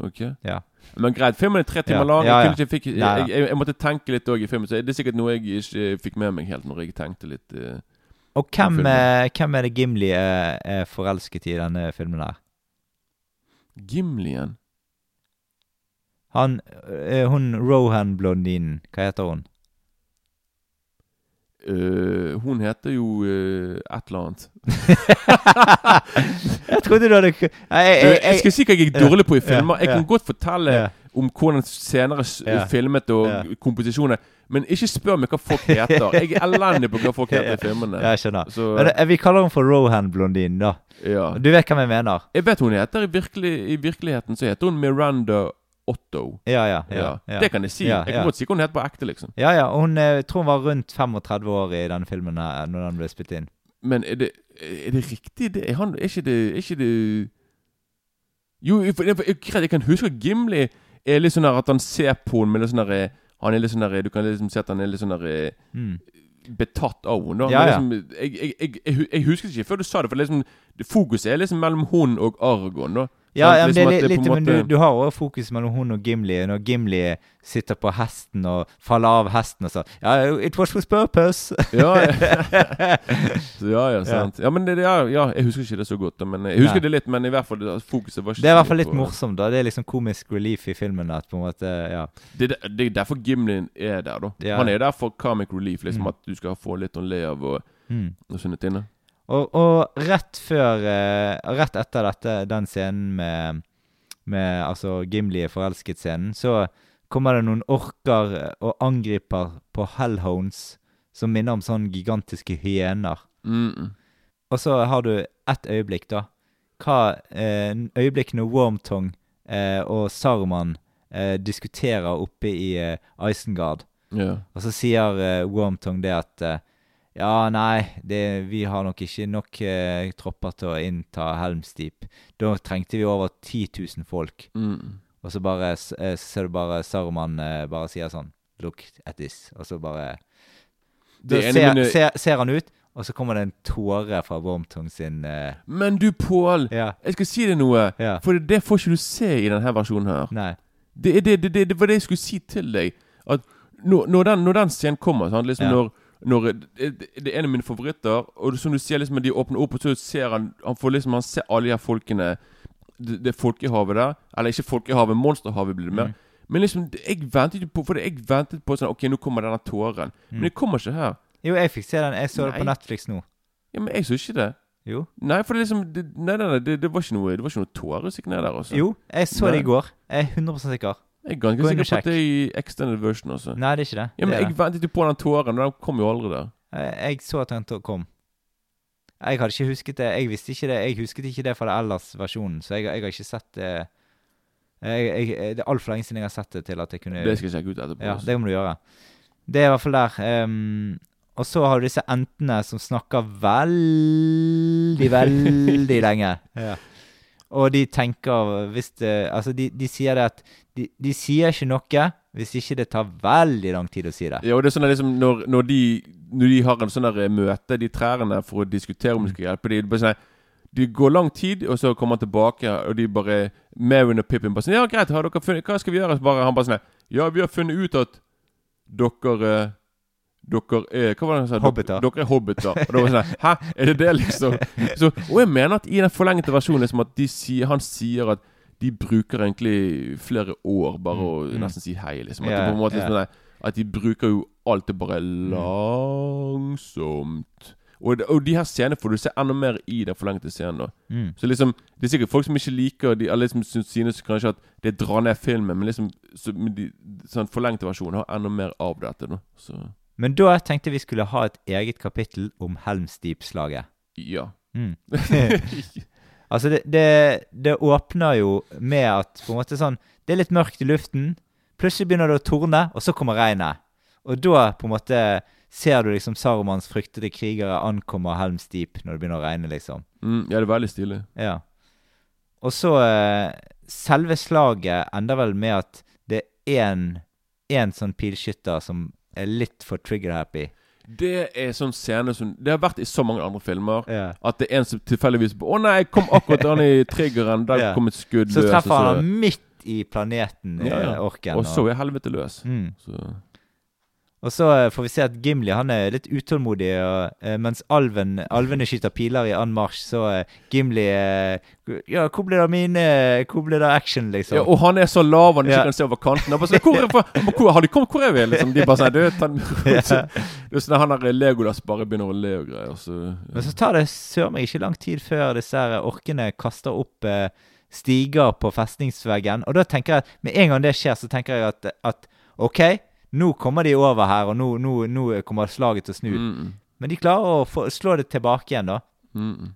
Ok. Ja. Men greit, filmen er tre timer Ja, lang. ja, Jeg, fikk, jeg, jeg, jeg, måtte tenke litt òg i filmen, så det er sikkert noe jeg ikke fikk med meg helt når jeg tenkte litt. Uh, Og hvem, eh, hvem er det Gimli er, er forelsket i i denne filmen her? Gimlien? Han, eh, hun Rohan-blondinen, hva heter hun? Eh, hun heter jo eh, et eller annet. jeg trodde du hadde Nei, jeg, jeg, jeg skal si hva jeg er dårlig på i filmer. Jeg kan godt fortelle. Om hvordan senere yeah. Filmet og yeah. komposisjoner. Men ikke spør meg hva folk heter. Jeg er elendig på hva folk heter i filmene. Ja, jeg skjønner. Så, Men det- vi kaller henne for Rohan-blondinen, da. ja. Du vet hva jeg mener? Jeg vet hun heter i, virkelig, i virkeligheten så heter hun Miranda Otto. Ja, ja. ja, Ja. Det kan jeg si. Jeg kan godt si hva hun heter på ekte, liksom. Ja, ja. Hun eh, jeg tror hun var rundt 35 år i denne filmen her, når den ble spilt inn. Men er det, er det riktig? Det, er, han, er ikke det Er ikke det Jo, greit, jeg kan huske at Gimli er litt sånn der at han ser på henne med litt sånn der Han er litt sånn der Du kan liksom se at han er litt sånn der Mm. betatt av henne. da. Ja, ja. Liksom, jeg, jeg, jeg, jeg, jeg husker ikke før du sa det, for liksom, fokuset er liksom mellom hun og Argon. da Ja, ja men det Liksom er litt, men du, du har også fokus mellom hun og Gimli. Når Gimli sitter på hesten og faller av hesten og så Ja, it was for purpose. Ja, ja. Ja, ja, sant. Ja, men det, ja, ja, jeg husker ikke det så godt, men jeg husker ja. det litt. Men i hvert fall fokuset var ikke Det er i hvert fall litt morsomt. da Det er liksom komisk relief i filmen. At på en måte, ja Det, det er derfor Gimli er der, da. Han er der for comic relief, liksom Mm. at du skal få litt å le av og, mm. og sånne ting. da. Og, og rett før eh, Rett etter dette, den scenen med, med Altså Gimli er forelsket-scenen, så kommer det noen orker og angriper på Hellhounds som minner om sånne gigantiske hyener. Mm -mm. Og så har du ett øyeblikk, da. Hva eh, øyeblikk når Wormtong eh, og Saruman eh, diskuterer oppe i eh, Isengard. Yeah. Og så sier eh, Wormtong det at eh, ja, nei, det, vi har nok ikke nok eh, tropper til å innta helmstip Da trengte vi over 10 000 folk. Mm. Og så bare s- eh, så ser du bare Saruman eh, bare sier sånn Look at this. Og så bare Da ser, mine- ser, ser han ut, og så kommer det en tåre fra Wormtongue sin eh, Men du, Pål, Ja. jeg skal si deg noe. Ja. For det, får ikke du se i denne versjonen her. Nei. Det, det, det, det, det var det jeg skulle si til deg. At når, når, den, når den scenen kommer sant? Liksom Ja. når, når det, det er en av mine favoritter. Og som du ser liksom de åpner opp, og så ser han Han får liksom Han ser alle de her folkene Det, det folkehavet der. Eller ikke folkehavet, monsterhavet blir det mer. Mm. Men liksom Jeg ventet på For jeg ventet på sånn Ok, nå kommer denne tåren. Men Mm. det kommer ikke her. Jo, jeg fikk se den. Jeg så det på Netflix nå. Ja, Men jeg så ikke det. Jo. Nei, for det liksom det, Nei, nei, nei det, det var ikke noe Det var ikke noe tåresigner der, Også. Jo, jeg så det i går. Jeg er 100 sikker. Jeg er ganske sikker på at det er i extended version også. Nei, det er ikke det. Ja, men det Jeg det. ventet jo på den tåren, og den kom jo aldri der. Jeg, jeg så at den kom. Jeg hadde ikke husket det. Jeg visste ikke det. Jeg husket ikke det fra det ellers versjonen, så jeg, jeg har ikke sett det jeg, jeg, Det er altfor lenge siden jeg har sett det til at jeg kunne Det skal jeg sjekke ut etterpå. Ja, altså. det må du gjøre. Det er i hvert fall der. Um, og så har du disse entene som snakker veldig, veldig lenge. Og de tenker hvis det Altså, de, de sier det at de, de sier ikke noe hvis ikke det tar veldig lang tid å si det. Ja, og det er sånn at liksom når, når, de, når de har en sånn der møte, de trærne, for å diskutere om de skal hjelpe de, bare sånn, de går lang tid, og så kommer han tilbake, og de bare Marion og Pippin bare sånn Ja, greit, har dere funnet Hva skal vi gjøre? Bare han bare sånn Ja, vi har funnet ut at dere eh, dere er Hva var det han sa? Hobbiter. Dere er hobbiter. Og da var sånn Hæ? Er det det, liksom? Så, og jeg mener at i den forlengte versjonen liksom at de sier, han sier at de bruker egentlig flere år bare å Mm, mm. nesten si hei, liksom. At, yeah, måte liksom, liksom, nei, at de bruker jo alt det bare langsomt. Og, det- og de her scenene får du se enda mer i den forlengte scenen. da Mm. Så liksom Det er sikkert folk som ikke liker de, Eller liksom synes, synes kanskje at det drar ned filmen, men liksom så, men de, sånn forlengte versjonen har enda mer av dette. da Så Men da tenkte vi skulle ha et eget kapittel om Helms Deep-slaget. ja. Mm. altså, det, det, det åpner jo med at på en måte sånn Det er litt mørkt i luften. Plutselig begynner det å torne, og så kommer regnet. Og da på en måte ser du liksom Sarumans fryktede krigere ankommer Helms Deep når det begynner å regne, liksom. Mm, ja, det er veldig stilig. Ja. Og så eh, Selve slaget ender vel med at det er én én sånn pilskytter som er litt for trigger-happy. Det er sånn scene som Det har vært i så mange andre filmer. Yeah. At det er en som tilfeldigvis 'Å nei, jeg kom akkurat an i triggeren. Der yeah. kom et skudd Så treffer han han midt i planeten, Ja, ja. eh, orken. Og så er helvete løs. Mm. Så Og så eh, får vi se at Gimli han er litt utålmodig, og, eh, mens alven, alvene skyter piler i anmarsj, så eh, Gimli Ja, hvor ble det av mine Hvor ble det av action, liksom? Ja, og han er så lav han ikke Ja. kan se over kanten. Bare hvor, hvor, hvor, har de kommet hvor er vi? Liksom. De bare sier du, ta, den. Ja. Er sånn Han der Legolas bare begynner å le og greier. Så, Men så tar det søren meg ikke lang tid før disse her orkene kaster opp eh, stiger på festningsveggen. Og da tenker jeg at med en gang det skjer, så tenker jeg at, at OK, nå kommer de over her, og nå, nå, nå kommer slaget til å snu. Mm, mm. Men de klarer å få, slå det tilbake igjen, da. Mm, mm.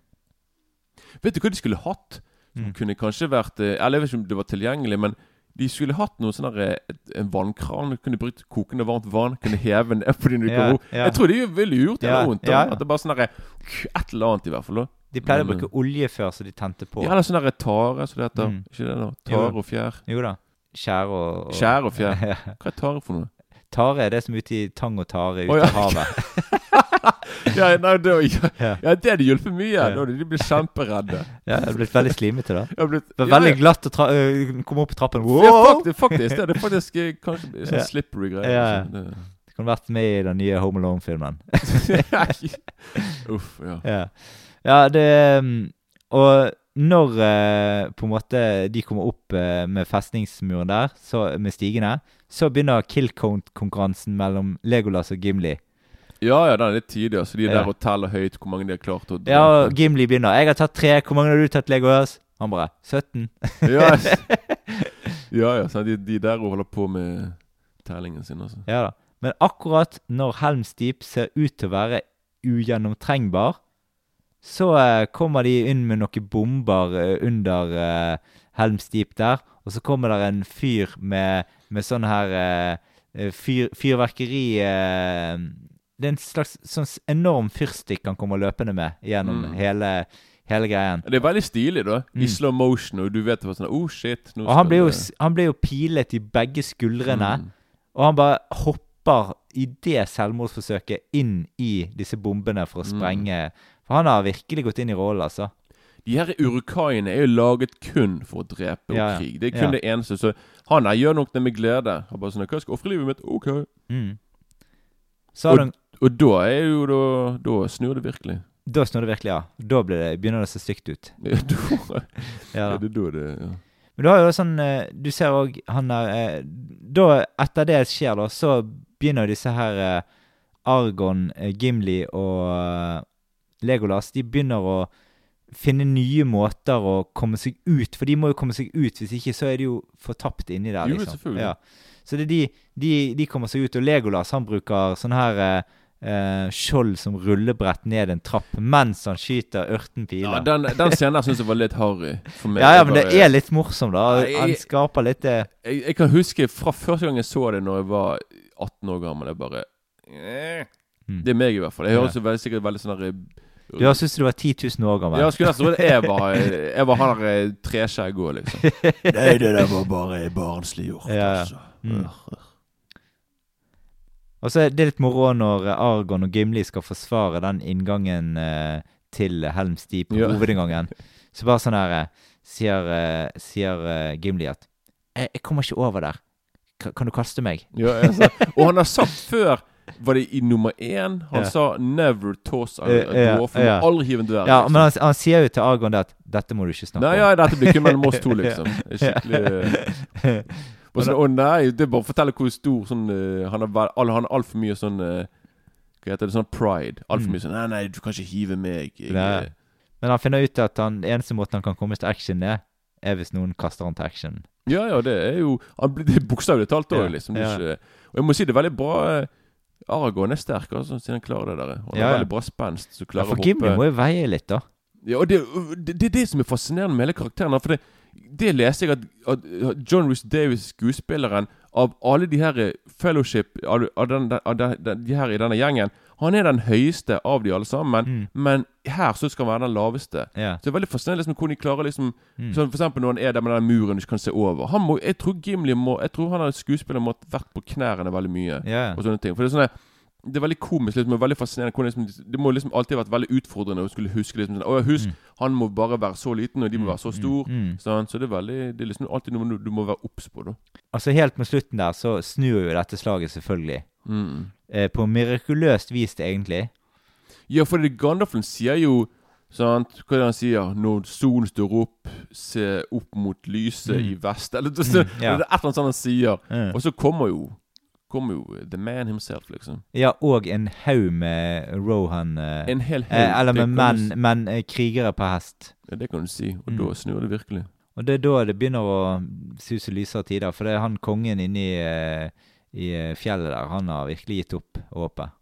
Vet du hva de skulle hatt? Som Mm. kunne kanskje vært eh, Eller jeg vet ikke om det var tilgjengelig, men de skulle hatt noe sånn eh, en vannkran. Kunne brukt kokende varmt vann. Kunne heve den opp fordi du Ja, ja. Jeg tror de ville gjort det Ja, vondt. da. ja, ja. At det bare sånn Et eller annet, i hvert fall. da De pleide å bruke olje før, så de tente på. Ja, eller sånn derre tare, som det heter. Mm. Ikke det, da? Tare og fjær. Jo da. Skjære og, og Skjær og fjær. Hva er tare for noe? Tare er det som er ute i tang og tare ute oh, ja. i havet. ja, nei, det, ja, Ja. det hadde hjulpet mye. Ja. Da de blir kjemperedde. Ja, det er blitt veldig slimete, da. Blitt, veldig glatt å øh, komme opp trappen. Ja, faktisk, faktisk. Det er faktisk eh, kanskje sånn slippery greier. Ja. Det kunne vært med i den nye Home Alone-filmen. Uff, ja. ja. ja, det um, Og når eh, på en måte de kommer opp eh, med festningsmuren der, så, med stigene, så begynner kill count-konkurransen mellom Legolas og Gimli. Ja, ja, den er litt tidlig. Så de er Ja. der og teller høyt hvor mange de har klart å Ja, og Gimli begynner. 'Jeg har tatt tre. Hvor mange har du tatt, Legolas?' Han bare 17. ja, ja, ja så de, de der og holder på med tellingen sin, altså. Ja da. Men akkurat når Helmsdeep ser ut til å være ugjennomtrengbar, så eh, kommer de inn med noen bomber eh, under uh, Helms Deep der. Og så kommer det en fyr med, med sånn her fyr, fyrverkeri Det er en slags sånn enorm fyrstikk han kommer løpende med gjennom Mm. hele, hele greien. Det er veldig stilig, da. I Mm. slow motion, og du vet var sånn Oh, shit. Og han blir jo, han blir jo pilet i begge skuldrene. Mm. Og han bare hopper i det selvmordsforsøket inn i disse bombene for å sprenge Mm. For han har virkelig gått inn i rollen, altså. De her urukaiene er jo laget kun for å drepe og Ja, ja. krig. Det er kun Ja. det eneste. Så han her gjør nok det med glede. Han bare sånn 'Hva skal jeg ofre livet mitt?' OK. Mm. Og, du, og da er jo da Da snur det virkelig. da snur det virkelig ja. Da blir det, begynner det å se stygt ut. Ja, da, Ja, det da det ja. Men du har jo sånn eh, Du ser òg han der eh, Da, etter det skjer, da, så begynner disse her eh, Argon, Gimli og Legolas De begynner å finne nye måter å komme seg ut For de må jo komme seg ut, hvis ikke så er de jo fortapt inni der. Jo, liksom. selvfølgelig. Ja. Så det er de, de, de kommer seg ut, og Legolas han bruker sånn her eh, eh, skjold som rullebrett ned en trapp mens han skyter ørten ja den, den scenen syns jeg var litt harry. For meg. Ja, ja, men det er litt morsom, da. Jeg- Han skaper litt det. jeg, jeg kan huske fra første gang jeg så det Når jeg var 18 år gammel. Jeg bare eh. Mm. Det er meg, i hvert fall. Jeg Ja. høres jo sikkert veldig sånn der, Du høres ut du var 10 000 år gammel. Ja, skulle nesten trodd jeg var Jeg var han der treskjegg òg, liksom. Nei, det der var bare barnslig gjort, Ja, ja. altså. Mm. Og så er det litt moro når eh, Argon og Gimli skal forsvare den inngangen eh, til Helms Deep, Ja. hovedinngangen. Så bare sånn her eh, sier, eh, sier eh, Gimli at jeg, 'Jeg kommer ikke over der. Ka- Kan du kaste meg?' Ja, og han har sagt før Var det i nummer én? Han Ja. sa 'never toss a, a Eh, ja, dwarf'. Aldri hive en dverg. Ja, liksom. men han, han sier jo til Argon det at 'dette må du ikke snakke Nei, om'. ja, dette blir kun mellom oss to, liksom. Skikkelig eh, og Å nei, det er bare å fortelle hvor stor sånn uh, Han har altfor mye sånn uh, Hva heter det? Sånn pride. Altfor Mm. mye sånn Nei, nei, du kan ikke hive meg. Jeg, Nei. Men han finner ut at den eneste måten han kan komme til action er, er hvis noen kaster han til action. Ja, ja, det er jo han blir- Det er bokstavelig talt òg, liksom. Det er ikke, og jeg må si det er veldig bra Aragorn er sterk, altså, siden han klarer det der. Og han Ja, ja. er veldig bra spenst. Så Ja, for Gimli må jo veie litt, da. Ja, og det, det, det er det som er fascinerende med hele karakteren. For det, det leste jeg at, at John Rhys Davis, skuespilleren, av alle de her fellowship av, av, den, av de, de, de her i denne gjengen, han er den høyeste av de alle sammen. Mm. Men her så skal han være den laveste. Ja. Så det er veldig fascinerende liksom, hvordan de klarer liksom Mm. Sånn For eksempel når han er der med den muren du ikke kan se over. Han må, jeg tror Gimli må Jeg tror han er skuespiller må ha vært på knærne veldig mye. Ja. Og sånne ting For det er sånn det er veldig komisk liksom, og veldig fascinerende. Hvordan liksom, det må liksom alltid ha vært veldig utfordrende å skulle huske liksom, sånn, husk, husk, han må bare være så liten, og de må være så stor. mm. Sånn, så det er veldig Det er liksom alltid noe du, du må være obs på, da. Altså Helt med slutten der så snur jo dette slaget, selvfølgelig. Mm. Eh, på mirakuløst vis, det egentlig. Ja, for Gandalfen sier jo Sant? Hva er det han sier? Når solen står opp, se opp mot lyset Mm. i vest Eller det, det, Mm, ja. det er et eller annet sånt han sier. Mm. Og så kommer jo Kommer jo The Man himself, liksom. Ja, og en haug med Rohan eh, En hel haug, eh, Eller med menn, menn eh, krigere på hest. Ja, det kan du si. Og Mm. da snur det virkelig. Og det er da det begynner å suse lysere tider. For det er han kongen inni eh, i eh, fjellet der. Han har virkelig gitt opp håpet.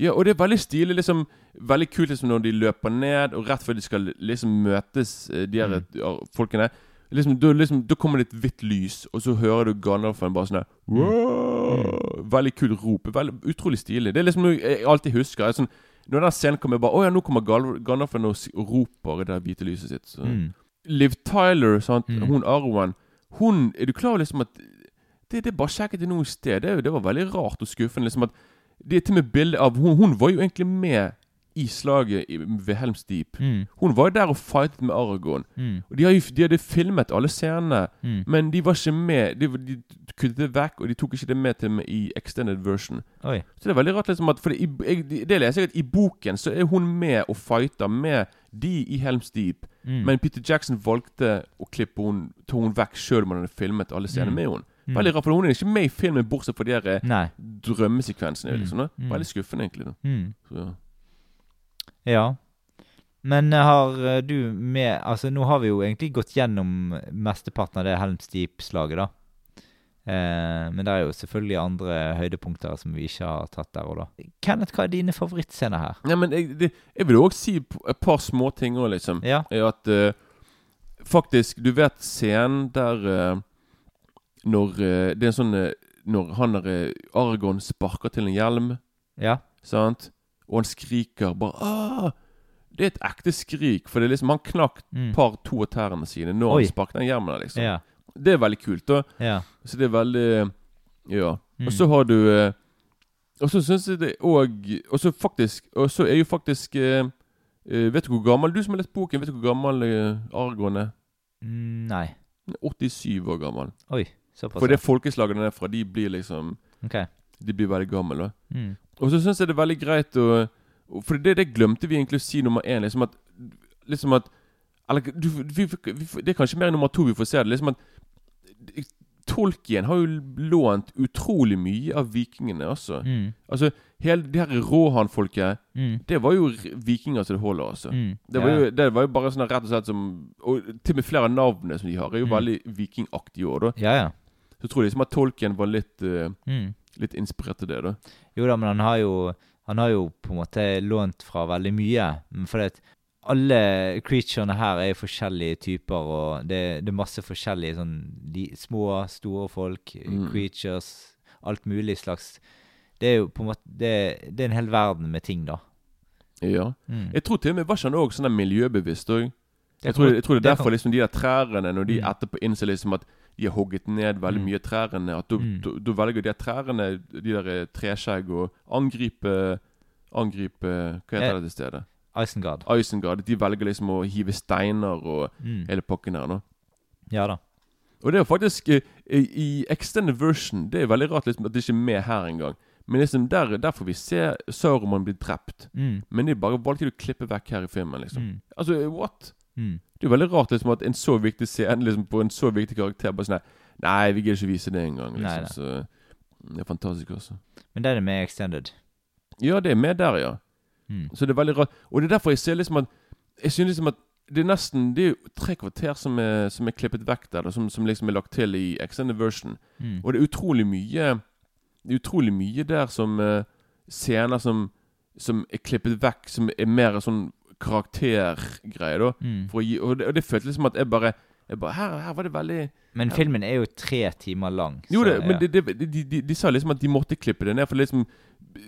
Ja, og det er veldig stilig. liksom Veldig kult liksom når de løper ned, og rett før de skal liksom møtes, eh, de her Mm. folkene liksom, da, liksom, kommer det et hvitt lys, og så hører du Gandalfen bare sånn her «Wow!» Veldig kult rop. Veldig, utrolig stilig. Det er liksom noe jeg alltid husker. Jeg, sånn, når den scenen kommer, bare Å ja, nå kommer Gandalfen og, roper i det der hvite lyset sitt. Så. Mm. Liv Tyler, sant? Mm. hun Arwen Hun Er du klar over liksom at Det, det bare sjekket jeg nå i sted. Det, det var veldig rart og skuffende. Liksom at Det til med bilde av hun, hun var jo egentlig med i slaget ved Helms Deep. Mm. Hun var jo der og fightet med Aragorn. Mm. Og de, har de hadde filmet alle scenene, Mm. men de var ikke med. De, de kuttet det vekk, og de tok ikke det med til og i extended version. Oi. Så det er veldig rart liksom at For det, jeg, det leser jeg at i boken så er hun med og fighter med de i Helms Deep. Mm. Men Peter Jackson valgte å klippe hun, ta hun vekk sjøl om han hadde filmet alle scenene Mm. med henne. Mm. Veldig rart, for hun er ikke med i filmen bortsett fra de her eh, Nei. drømmesekvensene. Mm. Liksom. Mm. Veldig skuffende, egentlig. Mm. Så, ja. Men eh, har eh, du med Altså, nå har vi jo egentlig gått gjennom mesteparten av det Helms Deep-slaget, da. Eh, men det er jo selvfølgelig andre høydepunkter som vi ikke har tatt der og da. Kenneth, hva er dine favorittscener her? Ja, men jeg, det, jeg vil òg si et par småting òg, liksom. Ja. Er at uh, Faktisk, du vet scenen der eh, Når eh, Det er sånn eh, Når han der Argon Aragorn sparker til en hjelm, Ja. sant? Og han skriker bare Åh! Det er et ekte skrik, for det er liksom han knakk Mm. par to av tærne sine når Oi. han sparket den hjelmen. liksom Ja. Det er veldig kult. da Ja. Så det er veldig Ja. Mm. Og så har du eh, Og så syns jeg det òg Og så faktisk Og så er jo faktisk eh, eh, Vet du hvor gammel Du som har lest boken, vet du hvor gammel uh, Argon er? Mm, nei. 87 år gammel. Oi, såpass. For det folkeslaget den er fra, de blir liksom okay. De blir veldig gamle. Mm. Og så syns jeg det er veldig greit å For det, det glemte vi egentlig å si nummer én. Liksom at Liksom at Eller du, vi, vi, det er kanskje mer nummer to vi får se det. Liksom at Tolkien har jo lånt utrolig mye av vikingene også. Mm. Altså, hele det her Rohan-folket Mm. Det var jo vikinger som det holder, altså. Mm. Det, var Ja. jo, det var jo bare sånn rett og slett som Og til og med flere av navnene som de har, er jo Mm. veldig vikingaktige òg, da. Ja, ja. Så jeg tror liksom at tolken var litt uh, Mm. Litt inspirert til det, da. Jo da, men han har jo Han har jo på en måte lånt fra veldig mye. Men fordi at alle creaturene her er forskjellige typer, og det, det er masse forskjellige sånn de, små, store folk, Mm. creatures, alt mulig slags Det er jo på en måte Det, det er en hel verden med ting, da. Ja. Mm. Jeg tror til og med var ikke han òg sånn miljøbevisst òg. Jeg, tror- jeg tror det er derfor liksom de der trærne, når de Mm. etterpå innser liksom at de har hogget ned veldig Mm. mye trærne, at da, Mm. velger de der trærne, de der eh, treskjegg, å angripe Angripe Hva heter det, det stedet? Isengard. Isengard. De velger liksom å hive steiner og Mm. hele pakken her, nå. Ja da. Og det er faktisk eh, I extended version Det er veldig rart liksom, at det ikke er med her engang. Men liksom der, der får vi se Sauroman bli drept. Mm. Men de bare valgte å klippe vekk her i filmen. liksom Mm. Altså, what? Mm. Det er jo veldig rart liksom at en så viktig scene liksom, på en så viktig karakter bare sånn Nei, vi gidder ikke vise det engang. Liksom. Så det er fantastisk også. Men det er det med extended. Ja, det er med der, ja. Mm. Så det er veldig rart. Og det er derfor jeg ser liksom at Jeg synes liksom at det er nesten Det er jo tre kvarter som er, som er klippet vekk der, da, som, som liksom er lagt til i extended version. Mm. Og det er utrolig mye Det er utrolig mye der som uh, Scener som Som er klippet vekk, som er mer sånn karaktergreie, da. Mm. Gi, og, det, og det føltes liksom at jeg bare, jeg bare her, her var det veldig Men filmen er jo tre timer lang. Jo, det, men ja. det, det, de, de, de sa liksom at de måtte klippe det ned. For liksom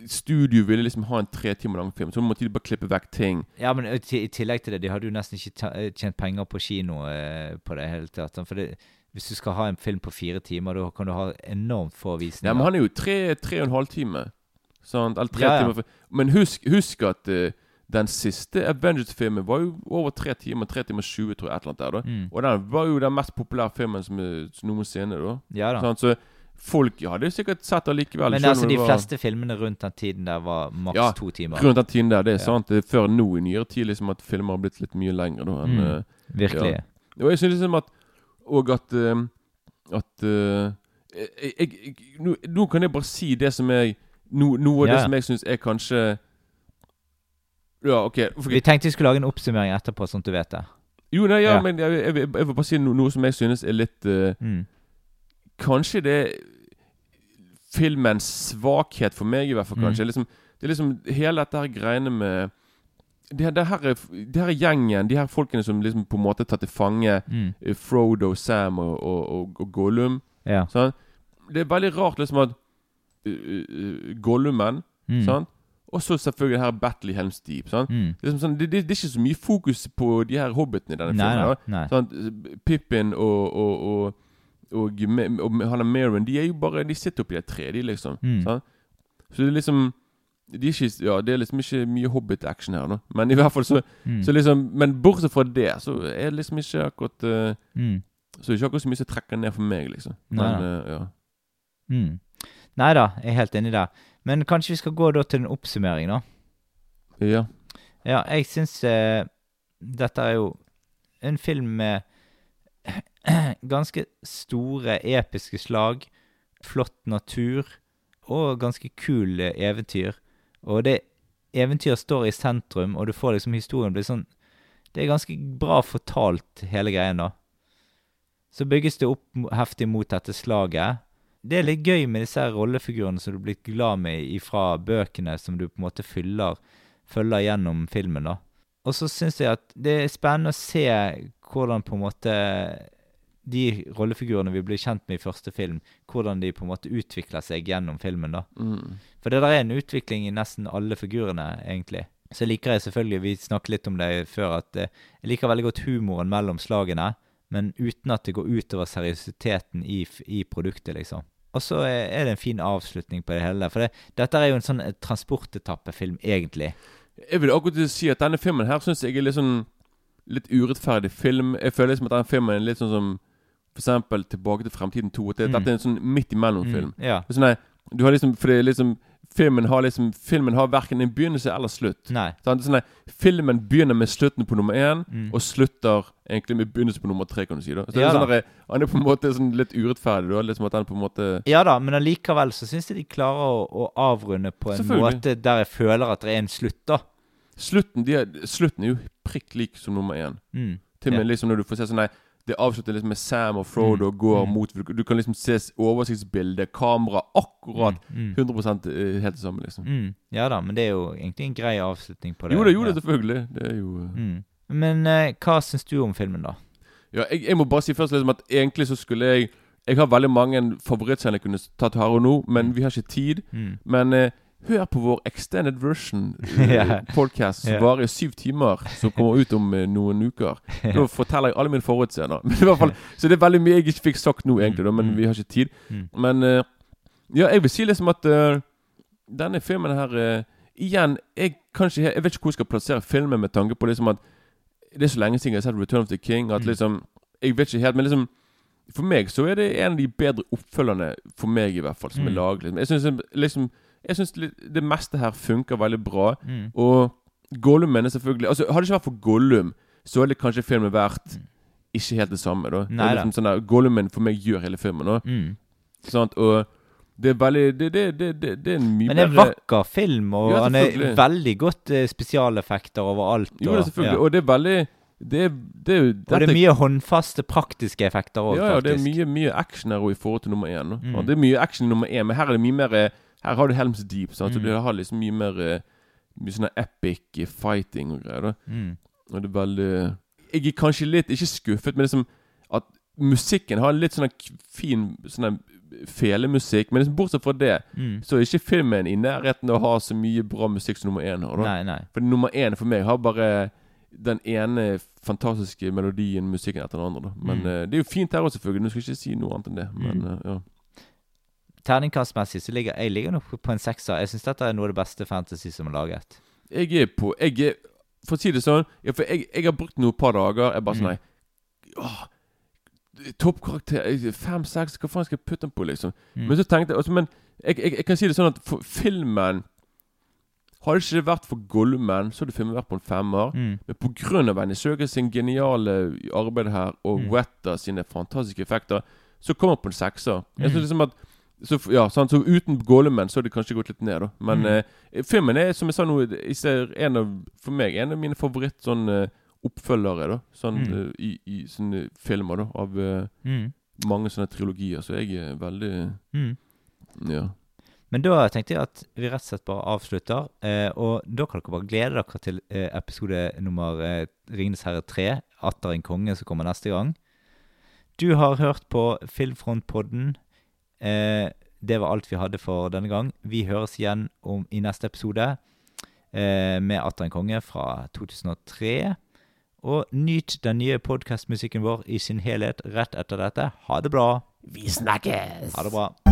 studio ville liksom ha en tre timer lang film, så måtte de bare klippe vekk ting. Ja, men i tillegg til det, de hadde jo nesten ikke eh, tjent penger på kino eh, på det hele tatt. For det, hvis du skal ha en film på fire timer, da kan du ha enormt få visninger. Ja, men han er jo tre, tre og en halv time. Sant? Eller tre Ja, ja. timer. Men husk, husk at eh, den siste Avengers-filmen var jo over tre timer. Tre timer 20, tror jeg. Et eller annet der, da. Mm. Og den var jo den mest populære filmen som noensinne. da Ja da. sånn, Så folk hadde sikkert sett allikevel. Men altså, de var- fleste filmene rundt den tiden der var maks Ja, to timer. Rundt den tiden der, det er Ja. sant. Det er før nå i nyere tid liksom at filmer har blitt litt mye lengre. Da, enn, Mm, eh, virkelig. Ja. Og jeg synes liksom at Og at eh, At uh, jeg, jeg, jeg, nå, nå kan jeg bare si det som jeg no, Noe av Ja. det som jeg syns er kanskje Ja, OK. Vi tenkte vi skulle lage en oppsummering etterpå, sånn at du vet det. Jo, nei, ja, Ja. men jeg, jeg, jeg, vil bare si no, noe som jeg synes er litt uh, Mm. Kanskje det filmens svakhet for meg, i hvert fall. Mm. kanskje liksom, Det er liksom hele dette her greiene med det, det, her er, det her er gjengen, de her folkene som liksom på en måte tar til fange Mm. eh, Frodo, Sam og, og, og, og Gollum. Ja. Det er veldig rart liksom at uh, uh, Gollumen Mm. sant? Og så selvfølgelig det her Battle Helms Deep. Sånn? Mm. Det, er sånn, det, det, det er ikke så mye fokus på de her hobbitene i denne Nei, filmen. nei, nei. Sant? Pippin og, og, og, og, og han og Merrin De er jo bare De sitter oppi et tre, de, liksom. Mm. Sånn? Så det er liksom de er ikke, ja, Det er liksom ikke mye Hobbit-action her, nå. Men i hvert fall så, Mm. så liksom Men bortsett fra det, så er det liksom ikke akkurat uh. Så er ikke akkurat så mye som trekker ned for meg, liksom. Nei, Men nei. eh, ja. Mm. Nei da, jeg er helt enig der. Men kanskje vi skal gå da til en oppsummering, da. Ja. Ja, jeg syns eh, dette er jo en film med ganske store, episke slag, flott natur og ganske kul eh, eventyr. Og det eventyret står i sentrum, og du får liksom historien blir sånn Det er ganske bra fortalt, hele greien, da. Så bygges det opp heftig mot dette slaget. Det er litt gøy med disse her rollefigurene som du er blitt glad med fra bøkene, som du på en måte fyller, følger gjennom filmen. da. Og så syns jeg at det er spennende å se hvordan på en måte de rollefigurene vi blir kjent med i første film, hvordan de på en måte utvikler seg gjennom filmen. da. Mm. For det der er en utvikling i nesten alle figurene, egentlig. Så liker jeg selvfølgelig, vi snakket litt om det før, at eh, jeg liker veldig godt humoren mellom slagene, men uten at det går utover seriøsiteten i, i produktet, liksom. Og så er det en fin avslutning på det hele. For det, dette er jo en sånn eh, transportetappefilm, egentlig. Jeg vil akkurat si at denne filmen her syns jeg er litt sånn Litt urettferdig film. Jeg føler liksom at denne filmen er litt sånn som eksempel Tilbake til fremtiden 2. At det, Mm. Dette er en sånn midt imellom-film. Mm, ja. Sånn, du har liksom For det er liksom Filmen har liksom Filmen har verken en begynnelse eller slutt. Nei. Sånn, sånn, filmen begynner med slutten på nummer én, Mm. og slutter egentlig med begynnelsen på nummer tre, kan du si. da Så det Ja er sånn at der, Han er på en måte sånn litt urettferdig, da. Liksom at han på en måte Ja da, men allikevel så syns jeg de klarer å, å avrunde på en måte der jeg føler at det er en slutt, da. Slutten, er, slutten er jo prikk lik som nummer én. Mm. Til og med Ja. liksom når du får se sånn Nei, det avslutter liksom med Sam og Frodo Mm. går Mm. mot du, kan liksom se oversiktsbildet, kamera, akkurat Mm. 100 eh, helt det samme, liksom. Mm. Ja da, men det er jo egentlig en grei avslutning på det. Jo da, jo da, selvfølgelig. Det er jo eh, Mm. Men eh, hva syns du om filmen, da? Ja, jeg, jeg må bare si først liksom at egentlig så skulle jeg Jeg har veldig mange favorittscener jeg kunne tatt her og nå, men vi har ikke tid. Mm. Men eh, hør på vår extended version uh, podcast som yeah. varer i syv timer, som kommer ut om eh, noen uker. Da forteller jeg alle mine forutseender. Men i hvert fall, Så det er veldig mye jeg ikke fikk sagt nå, egentlig, da, men Mm. vi har ikke tid. Mm. Men eh, ja, jeg vil si liksom at uh, denne filmen her uh, Igjen, jeg, kanskje, jeg vet ikke hvor jeg skal plassere filmen med tanke på liksom at det er så lenge siden jeg har sett Return of the King at Mm. liksom Jeg vet ikke helt, men liksom For meg så er det en av de bedre oppfølgerne, for meg i hvert fall, som er laget. Liksom. Jeg synes, liksom Jeg synes det meste her funker veldig bra. Mm. Og Gollum mener selvfølgelig Altså Hadde det ikke vært for Gollum, så hadde kanskje filmen vært Mm. ikke helt det samme. da Det Nei er liksom sånn der, Gollumen for meg gjør hele filmen. Da. Mm. Sant? Og Det er veldig Det, det, det, det, det er en mye Men det er en vakker film, og Ja, han er veldig godt eh, spesialeffekter overalt. Jo, det er selvfølgelig. ja. Og det er veldig Det det jo Og det er mye håndfaste, praktiske effekter òg, ja, ja, det er mye, mye action her i forhold til nummer én. Mm. Ja, det er mye action i nummer én, men her er det mye mer eh, Her har du Helms Deep. Sant? Så Mm. det har liksom mye mer eh, Mye sånn epic fighting og greier. da Mm. Og det er veldig Jeg er kanskje litt Ikke skuffet, men liksom at musikken har litt sånn fin sånn felemusikk. Men liksom bortsett fra det, Mm. så er ikke filmen i nærheten av å ha så mye bra musikk som nummer én har. da. Nei, nei. For nummer én for meg har bare den ene fantastiske melodien, musikken etter den andre. da Men Mm. uh, det er jo fint her òg, selvfølgelig. Nå skal jeg ikke si noe annet enn det. Men eh, ja. Terningkastmessig så ligger jeg ligger nok på en sekser. Jeg syns dette er noe av det beste fantasy som er laget. Jeg er på jeg er, For å si det sånn ja, For jeg, jeg har brukt noe et par dager. Jeg bare sånn Mm. Nei. åh, Toppkarakter Fem-seks, hva faen skal jeg putte den på, liksom? Mm. Men så tenkte jeg Men jeg, jeg, jeg kan si det sånn at for filmen Hadde ikke det vært for Gollman, så hadde filmen vært på en femmer. Mm. Men Annie Søger sin geniale arbeid her, og Mm. Weta sine fantastiske effekter, så kommer han på en sekser. Jeg Mm. synes liksom at så, ja, sant? så uten Goleman så hadde det kanskje gått litt ned, da. Men Mm. eh, filmen er, som jeg sa nå, en av, for meg en av mine favoritt sånn eh, oppfølgere, da. Sånn Mm. eh, i, i sånne filmer, da. Av eh, Mm. mange sånne trilogier. Så jeg er veldig Mm. Ja. Men da tenkte jeg at vi rett og slett bare avslutter. Eh, og da kan dere bare glede dere til eh, episode nummer eh, 'Ringenes herre 3', 'Atter en konge', som kommer neste gang. Du har hørt på Filmfrontpodden. Eh, det var alt vi hadde for denne gang. Vi høres igjen om, i neste episode eh, med 'Atter en konge' fra 2003. Og nyt den nye podkastmusikken vår i sin helhet rett etter dette. Ha det bra. Vi snakkes! Ha det bra.